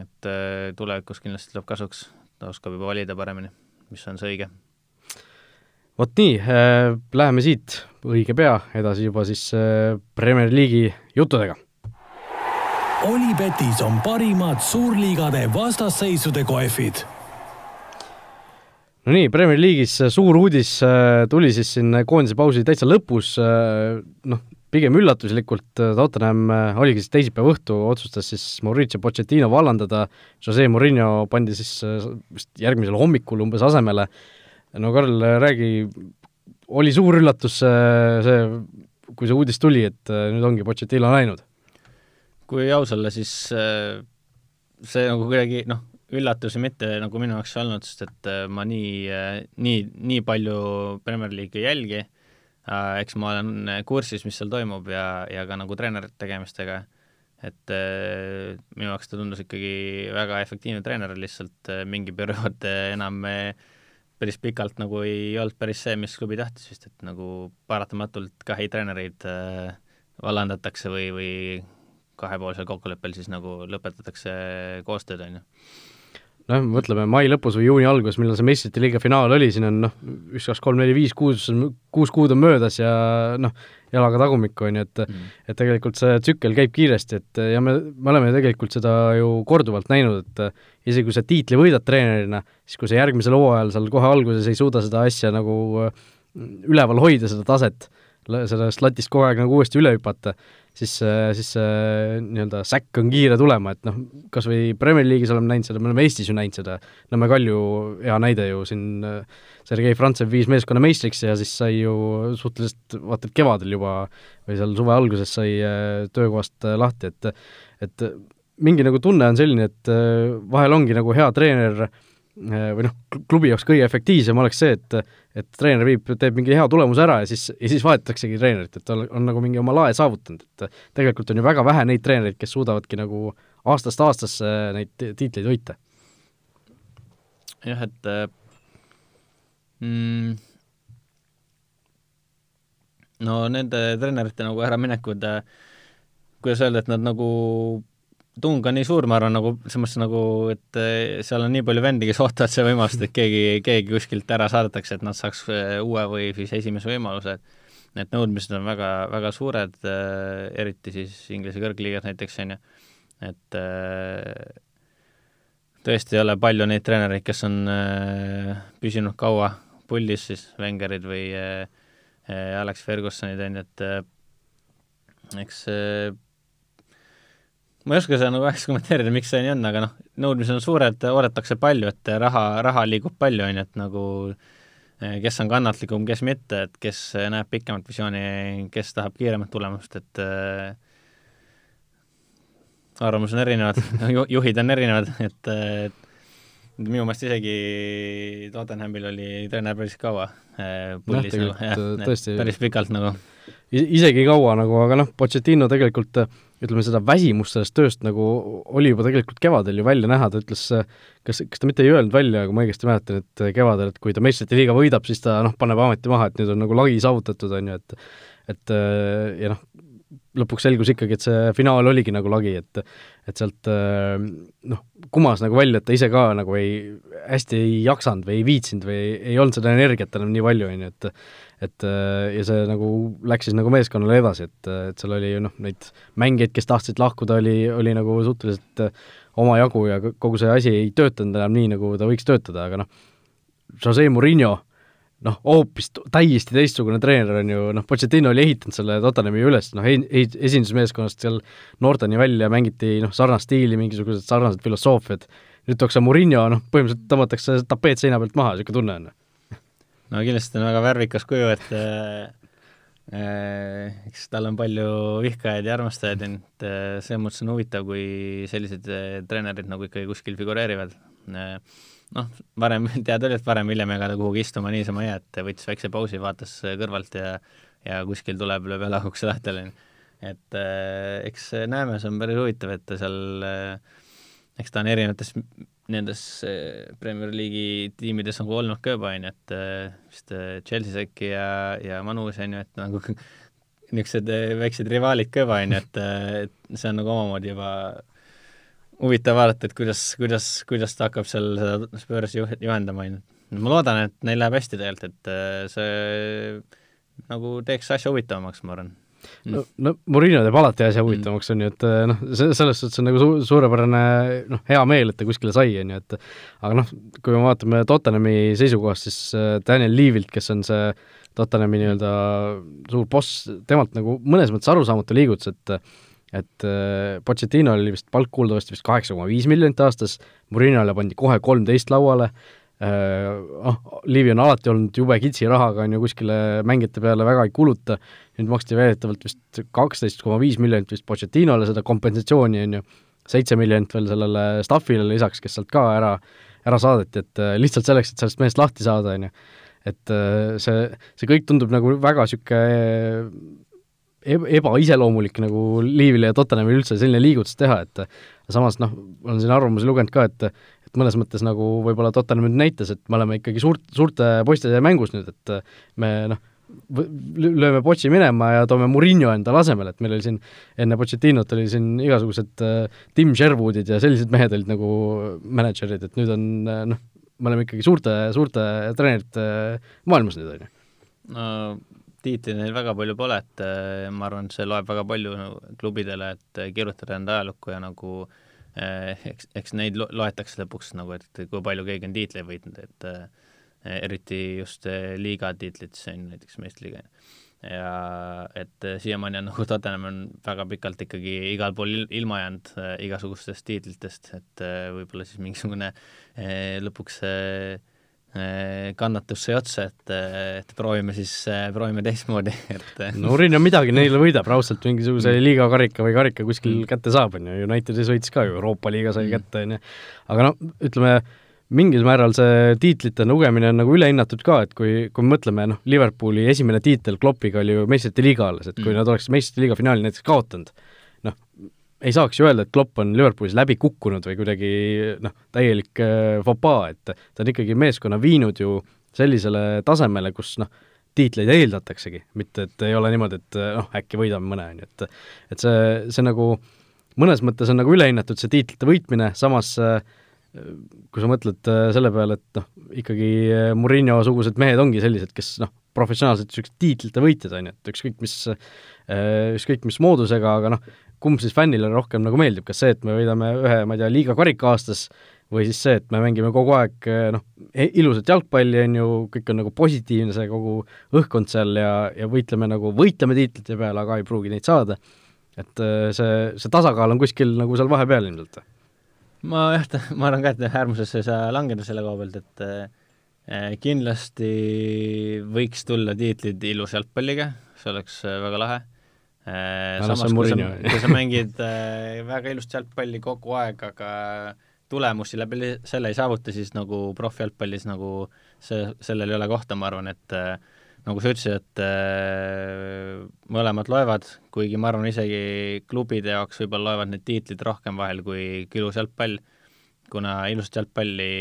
et tulevikus kindlasti tuleb kasuks, ta oskab juba valida paremini, mis on see õige. vot nii äh,, läheme siit õige pea edasi juba siis äh, Premier League'i juttudega Olipetis on parimad suurliigade vastasseisude kohvid. no nii, Premier League'is suur uudis äh, tuli siis siin koondise pausi täitsa lõpus, äh, noh, pigem üllatuslikult äh, Tottenham oligi siis teisipäeva õhtu, otsustas siis Mauricio Pochettino vallandada, Jose Mourinho pandi siis vist järgmisel hommikul umbes asemele. no Karl, räägi, oli suur üllatus see, kui see uudis tuli, et nüüd ongi Pochettino läinud? kui aus olla, siis äh, see nagu kuidagi noh, üllatusi mitte nagu minu jaoks ei olnud, sest et äh, ma nii, äh, nii, nii palju Premier League'i ei jälgi, eks ma olen kursis, mis seal toimub ja, ja ka nagu treenerite tegemistega, et minu jaoks ta tundus ikkagi väga efektiivne treener, lihtsalt mingi periood enam päris pikalt nagu ei olnud päris see, mis klubi tahtis vist, et nagu paratamatult ka häid treenereid vallandatakse või, või kahepoolsel kokkuleppel siis nagu lõpetatakse koostööd, on ju noh, mõtleme mai lõpus või juuni alguses, millal see meistrite liiga finaal oli, siin on noh, üks, kaks, kolm, neli, viis, kuus, kuus kuud on möödas ja noh, jalaga tagumikku, on ju, et mm. et tegelikult see tsükkel käib kiiresti, et ja me, me oleme tegelikult seda ju korduvalt näinud, et isegi kui sa tiitli võidad treenerina, siis kui sa järgmisel hooajal seal kohe alguses ei suuda seda asja nagu üleval hoida, seda taset, sellest latist kogu aeg nagu uuesti üle hüpata, siis, siis see nii-öelda säkk on kiire tulema, et noh, kas või Premier League'is oleme näinud seda, me oleme Eestis ju näinud seda, Nõmme Kalju hea näide ju siin, Sergei Frantsev viis meeskonna meistriks ja siis sai ju suhteliselt, vaata et kevadel juba või seal suve alguses sai äh, töökohast äh, lahti, et et mingi nagu tunne on selline, et äh, vahel ongi nagu hea treener või noh, klubi jaoks kõige efektiivsem oleks see, et et treener viib, teeb mingi hea tulemuse ära ja siis, ja siis vahetataksegi treenerit, et on, on nagu mingi oma lae saavutanud, et tegelikult on ju väga vähe neid treenereid, kes suudavadki nagu aastast aastasse neid tiitleid võita. jah, et mm, no nende treenerite nagu äraminekud, kuidas öelda, et nad nagu tung on nii suur, ma arvan, nagu selles mõttes nagu, et eh, seal on nii palju vendi, kes ootavad seda võimalust, et keegi, keegi kuskilt ära saadetakse, et nad saaks eh, uue või siis esimese võimaluse. Need nõudmised on väga, väga suured, eh, eriti siis Inglise kõrgliigas näiteks, on ju, et tõesti ei ole palju neid treenereid, kes on püsinud kaua puldis, siis Wengerid või Alex Fergusonid, on ju, et eks ma ei oska seda nagu hästi kommenteerida, miks see nii on, aga noh, nõudmised on suured, oodatakse palju, et raha, raha liigub palju, on ju, et nagu eh, kes on kannatlikum, kes mitte, et kes näeb pikemat visiooni, kes tahab kiiremat tulemust, et äh, arvamused on erinevad ju, juhid on erinevad, et äh, minu meelest isegi Tottenhamil oli treener päris kaua äh, pullis nagu, jah, päris pikalt nagu. isegi kaua nagu, aga noh, Pochettino tegelikult äh, ütleme, seda väsimust sellest tööst nagu oli juba tegelikult kevadel ju välja näha, ta ütles, kas, kas ta mitte ei öelnud välja, kui ma õigesti mäletan, et kevadel, et kui ta meistrite liiga võidab, siis ta noh, paneb ameti maha, et nüüd on nagu lagi saavutatud, on ju, et et ja noh, lõpuks selgus ikkagi, et see finaal oligi nagu lagi, et et sealt noh, kumas nagu välja, et ta ise ka nagu ei, hästi ei jaksanud või ei viitsinud või ei, ei olnud seda energiat enam nii palju, on ju, et et äh, ja see nagu läks siis nagu meeskonnale edasi, et, et seal oli ju noh, neid mängijaid, kes tahtsid lahkuda, oli, oli nagu suhteliselt äh, omajagu ja kogu see asi ei töötanud enam nii, nagu ta võiks töötada, aga noh, Jose Murillo, noh, hoopis täiesti teistsugune treener on ju, noh, Pochettino oli ehitanud selle Tottenhami üles, noh, esindusmeeskonnast seal noorteni välja mängiti noh, sarnast stiili, mingisugused sarnased filosoofiad, nüüd tuuakse Murillo, noh, põhimõtteliselt tõmmatakse tapeet seina pealt maha, niisugune tunne on no kindlasti on väga värvikas kuju, et äh, äh, eks tal on palju vihkajaid ja armastajaid, et äh, selles mõttes on huvitav, kui sellised äh, treenerid nagu ikkagi kuskil figureerivad äh,. Noh, varem teada oli, et varem-hiljem ega ta kuhugi istuma niisama ei jää, et võttis väikse pausi, vaatas kõrvalt ja ja kuskil tuleb, lööb jalaga ukse lahti, et äh, eks näeme, see on päris huvitav, et ta seal äh, eks ta on erinevates nendes eh, Premier League'i tiimides on olnud ka juba, on ju, et eh, vist Chelsea's äkki ja, ja Manus, on ju, et nagu niisugused väiksed rivaalid ka juba, on ju, et, et see on nagu omamoodi juba huvitav vaadata, et kuidas, kuidas, kuidas ta hakkab seal seda Spursi juh-, juhendama, on ju. ma loodan, et neil läheb hästi tegelikult, et see nagu teeks asja huvitavamaks, ma arvan no, no Murillo teeb alati asja huvitavamaks, on ju, et eh, noh, see, selles suhtes on nagu su-, suurepärane noh, hea meel, et ta kuskile sai, on ju, et aga noh, kui me vaatame Tottenhami seisukohast, siis eh, Daniel Leavilt, kes on see Tottenhami nii-öelda suur boss, temalt nagu mõnes mõttes arusaamatu liigutus, et et äh, Pochettino oli vist palk kuuldavasti vist kaheksa koma viis miljonit aastas, Murinole pandi kohe kolmteist lauale, noh, Liivi on alati olnud jube kitsi rahaga, on ju, kuskile mängijate peale väga ei kuluta, nüüd maksti väidetavalt vist kaksteist koma viis miljonit vist Pochettinole seda kompensatsiooni, on ju, seitse miljonit veel sellele staffile lisaks, kes sealt ka ära, ära saadeti, et äh, lihtsalt selleks, et sellest mehest lahti saada, on ju. et äh, see, see kõik tundub nagu väga niisugune äh, ebaiseloomulik nagu Liivile ja Tottenhamile üldse selline liigutus teha, et samas noh, olen siin arvamusi lugenud ka, et et mõnes mõttes nagu võib-olla Tottenham nüüd näitas, et me oleme ikkagi suurt, suurte poistede mängus nüüd, et me noh, lööme Pochi minema ja toome Murillo endale asemele, et meil oli siin enne Pochettinot oli siin igasugused äh, Tim Sherwoodid ja sellised mehed olid nagu mänedžerid, et nüüd on äh, noh, me oleme ikkagi suurte, suurte treenerite maailmas nüüd, on ju. Tiitli neil väga palju pole, et äh, ma arvan, et see loeb väga palju klubidele, et kirjutada enda ajalukku ja nagu eks, eks neid lo loetakse lõpuks nagu, et kui palju keegi on tiitleid võitnud, et eriti just eh, liiga tiitlit, see on näiteks meistriliiga. ja et eh, siiamaani on nagu Tottenham on väga pikalt ikkagi igal pool ilma jäänud igasugustest tiitlitest, et võib-olla siis mingisugune lõpuks äh, kannatus sai otsa, et, et proovime siis, proovime teistmoodi, et no Urino midagi neile võidab, raudselt mingisuguse mm. liigakarika või karika kuskil mm. kätte saab, on ju, Unitedis võitis ka ju, Euroopa liiga sai mm. kätte, on ju, aga no ütleme, mingil määral see tiitlite lugemine on nagu ülehinnatud ka, et kui, kui me mõtleme, noh, Liverpooli esimene tiitel Kloppiga oli ju meistrite liiga alles, et kui mm. nad oleks meistrite liiga finaali näiteks kaotanud, noh, ei saaks ju öelda, et Klopp on Liverpoolis läbi kukkunud või kuidagi noh, täielik äh, fopaa, et ta on ikkagi meeskonna viinud ju sellisele tasemele, kus noh, tiitleid eeldataksegi, mitte et ei ole niimoodi, et noh, äkki võidame mõne, on ju, et et see, see nagu mõnes mõttes on nagu ülehinnatud see tiitlite võitmine, samas äh, kui sa mõtled äh, selle peale, et noh, ikkagi äh, Murillo-sugused mehed ongi sellised, kes noh, professionaalselt niisugused tiitlite võitjad, on ju, et ükskõik mis, ükskõik mis moodusega, aga noh, kumb siis fännile rohkem nagu meeldib, kas see, et me võidame ühe, ma ei tea, liiga karika aastas või siis see, et me mängime kogu aeg noh, e-, ilusat jalgpalli, on ju, kõik on nagu positiivne, see kogu õhkkond seal ja, ja võitleme nagu, võitleme tiitlite peale, aga ei pruugi neid saada et äh, see, see tasakaal on kuskil nagu seal vahepeal ilmselt? ma jah, ma arvan ka, et äärmusesse ei saa langeda selle koha pealt, et äh, kindlasti võiks tulla tiitlid ilus jalgpalliga, see oleks väga lahe. Äh, samas, kui sa, kui sa mängid äh, väga ilusat jalgpalli kogu aeg, aga tulemusi läbi selle ei saavuta, siis nagu profijalgpallis nagu see, sellel ei ole kohta, ma arvan, et äh, nagu sa ütlesid, et mõlemad loevad, kuigi ma arvan, isegi klubide jaoks võib-olla loevad need tiitlid rohkem vahel kui ilus jalgpall, kuna ilusat jalgpalli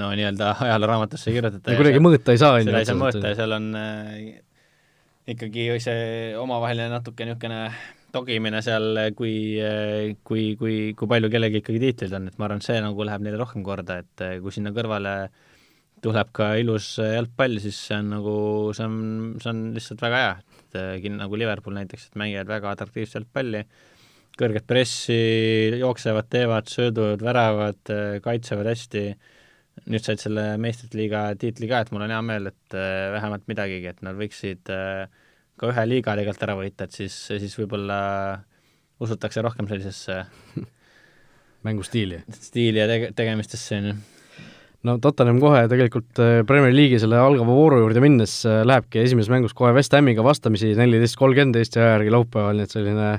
no nii-öelda ajalooraamatust ei kirjutata. kuidagi mõõta ei saa. seda ei saa mõõta ja seal on ikkagi see omavaheline natuke niisugune togimine seal, kui, äh, kui, kui, kui palju kellelgi ikkagi tiitlid on, et ma arvan, et see nagu läheb neile rohkem korda, et äh, kui sinna kõrvale äh, tuleb ka ilus jalgpall, siis see on nagu, see on, see on lihtsalt väga hea, et äh, nagu Liverpool näiteks, et mängivad väga atraktiivset jalgpalli, kõrget pressi, jooksevad, teevad, söödud, väravad, äh, kaitsevad hästi, nüüd said selle meistrite liiga tiitli ka, et mul on hea meel, et äh, vähemalt midagigi, et nad võiksid ka ühe liiga tegelikult ära võita, et siis, siis võib-olla usutakse rohkem sellisesse mängustiili. stiili ja tege-, tegemistesse, on ju no Tottenham kohe tegelikult äh, Premier League'i selle algava vooru juurde minnes äh, lähebki esimeses mängus kohe West Hamiga vastamisi neliteist kolmkümmend Eesti aja järgi laupäeval, nii et selline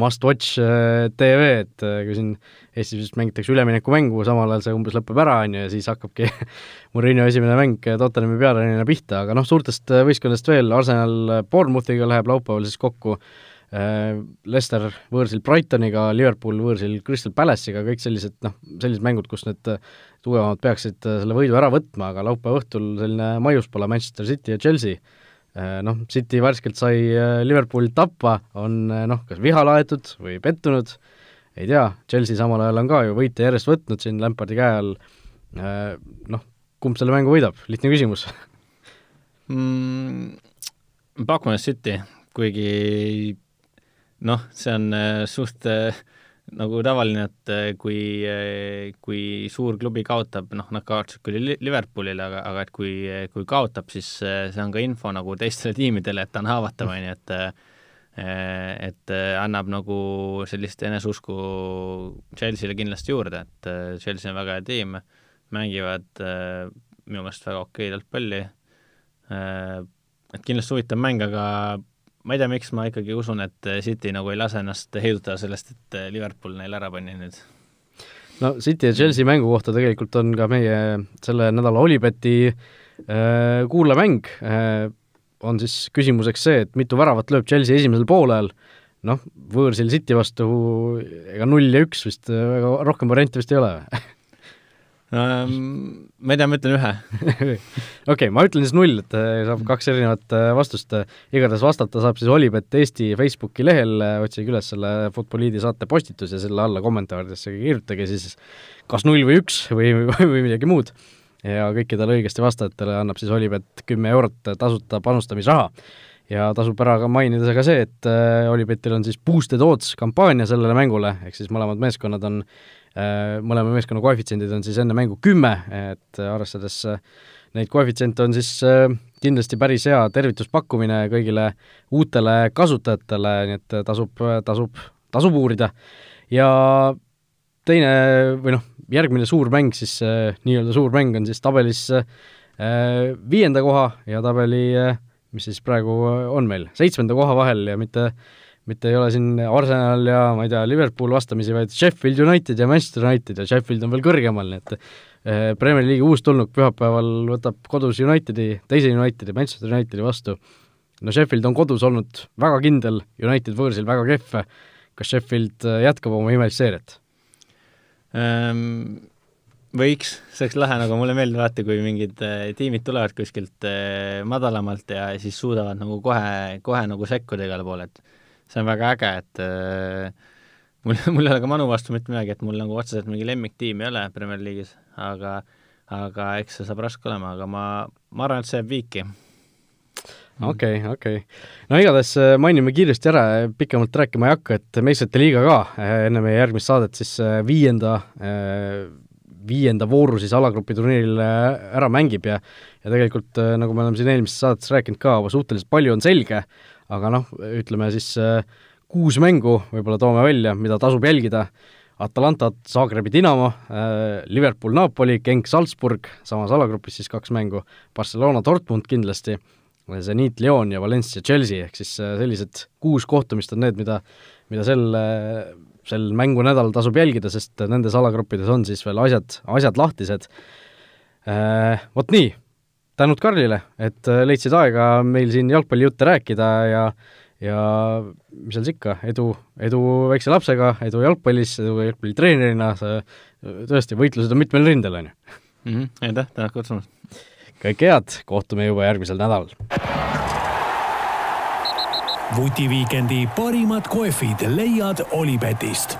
must watch äh, tv, et kui siin Eestis vist mängitakse üleminekumängu, samal ajal see umbes lõpeb ära, on ju, ja siis hakkabki Murillo esimene mäng Tottenhami peatreenerina pihta, aga noh, suurtest võistkondadest veel, Arsenal Bournemouthiga läheb laupäeval siis kokku Leicester võõrsil Brightoniga, Liverpool võõrsil Crystal Palace'iga, kõik sellised noh, sellised mängud, kus need tugevamad peaksid äh, selle võidu ära võtma, aga laupäeva õhtul selline maiuspala Manchester City ja Chelsea, äh, noh, City värskelt sai äh, Liverpooli tappa, on noh, kas viha laetud või pettunud, ei tea, Chelsea samal ajal on ka ju võite järjest võtnud siin Lampardi käe all, noh, kumb selle mängu võidab, lihtne küsimus. Mm,? pakume City, kuigi noh, see on suht äh, nagu tavaline, et eh, kui, kui suur klubi kaotab, noh, nad kaotasid küll Liverpoolile, aga, aga et kui, kui kaotab, siis see on ka info nagu teistele tiimidele, et ta on haavatav, on ju, et et annab nagu sellist eneseusku Chelsea'le kindlasti juurde, et Chelsea on väga hea tiim, mängivad minu meelest väga okeid jalgpalli, et kindlasti huvitav mäng, aga ma ei tea, miks ma ikkagi usun, et City nagu ei lase ennast heidutada sellest, et Liverpool neil ära pani nüüd. no City ja Chelsea mängu kohta tegelikult on ka meie selle nädala Olibeti äh, kuulamäng on siis küsimuseks see, et mitu väravat lööb Chelsea esimesel poolel, noh, võõrsil City vastu ega null ja üks vist, väga rohkem variante vist ei ole? ma ei tea, ma ütlen ühe okei okay,, ma ütlen siis null, et äh, saab kaks erinevat äh, vastust. igatahes vastata saab siis Olipet Eesti Facebooki lehel, otsige üles selle Futboliidi saate postitus ja selle alla kommentaaridesse kirjutage siis kas null või üks või, või midagi muud. ja kõikidele õigesti vastajatele annab siis Olipet kümme eurot tasuta panustamisraha ja tasub ära ka mainida ka see, et äh, Olipetil on siis boosted odds kampaania sellele mängule, ehk siis mõlemad meeskonnad on Äh, mõlema meeskonna koefitsiendid on siis enne mängu kümme, et arvestades äh, neid koefitsiente on siis äh, kindlasti päris hea tervituspakkumine kõigile uutele kasutajatele, nii et tasub, tasub, tasub uurida. ja teine või noh, järgmine suur mäng siis, nii-öelda suur mäng on siis tabelis viienda koha ja tabeli, mis siis praegu on meil, seitsmenda koha vahel ja mitte mitte ei ole siin Arsenal ja ma ei tea, Liverpool vastamisi, vaid Sheffield United ja Manchester United ja Sheffield on veel kõrgemal, nii et eh, Premier League'i uustulnuk pühapäeval võtab kodus Unitedi, teise Unitedi, Manchester Unitedi vastu. no Sheffield on kodus olnud väga kindel, United võõrsil väga kehv, kas Sheffield eh, jätkab oma imelist seeriat ähm,? Võiks, see oleks lahe, nagu mulle meeldib alati, kui mingid äh, tiimid tulevad kuskilt madalamalt ja siis suudavad nagu kohe, kohe nagu sekkuda igale poole, et see on väga äge, et äh, mul, mul ei ole ka Manu vastu mitte midagi, et mul nagu otseselt mingi lemmiktiim ei ole Premier League'is, aga aga eks see saab raske olema, aga ma, ma arvan, et see jääb viiki. Okei okay,, okei. Okay.. no igatahes äh, mainime kiiresti ära, pikemalt rääkima ei hakka, et meistrite liiga ka äh, enne meie järgmist saadet siis äh, viienda, viienda vooru siis alagrupi turniiril ära mängib ja ja tegelikult, nagu me oleme siin eelmises saates rääkinud ka, suhteliselt palju on selge, aga noh, ütleme siis kuus mängu võib-olla toome välja, mida tasub jälgida. Atalanta, Zagrebi Dinamo, äh, Liverpool, Napoli, Genk, Salzburg, samas alagrupis siis kaks mängu, Barcelona, Dortmund kindlasti, Zenit, Lyon ja Valencia, Chelsea, ehk siis äh, sellised kuus kohtumist on need, mida, mida sel, äh, sel mängunädalal tasub jälgida, sest nendes alagruppides on siis veel asjad, asjad lahtised. Vot nii, tänud Karlile, et leidsid aega meil siin jalgpallijutte rääkida ja ja mis seal siis ikka, edu, edu väikse lapsega, edu jalgpallis, edu jalgpallitreenerina, sa tõesti, võitlused on mitmel rindel, on ju. -hmm. aitäh, tänud kutsumast! kõike head, kohtume juba järgmisel nädalal! vutiviikendi parimad kohvid leiad Olipetist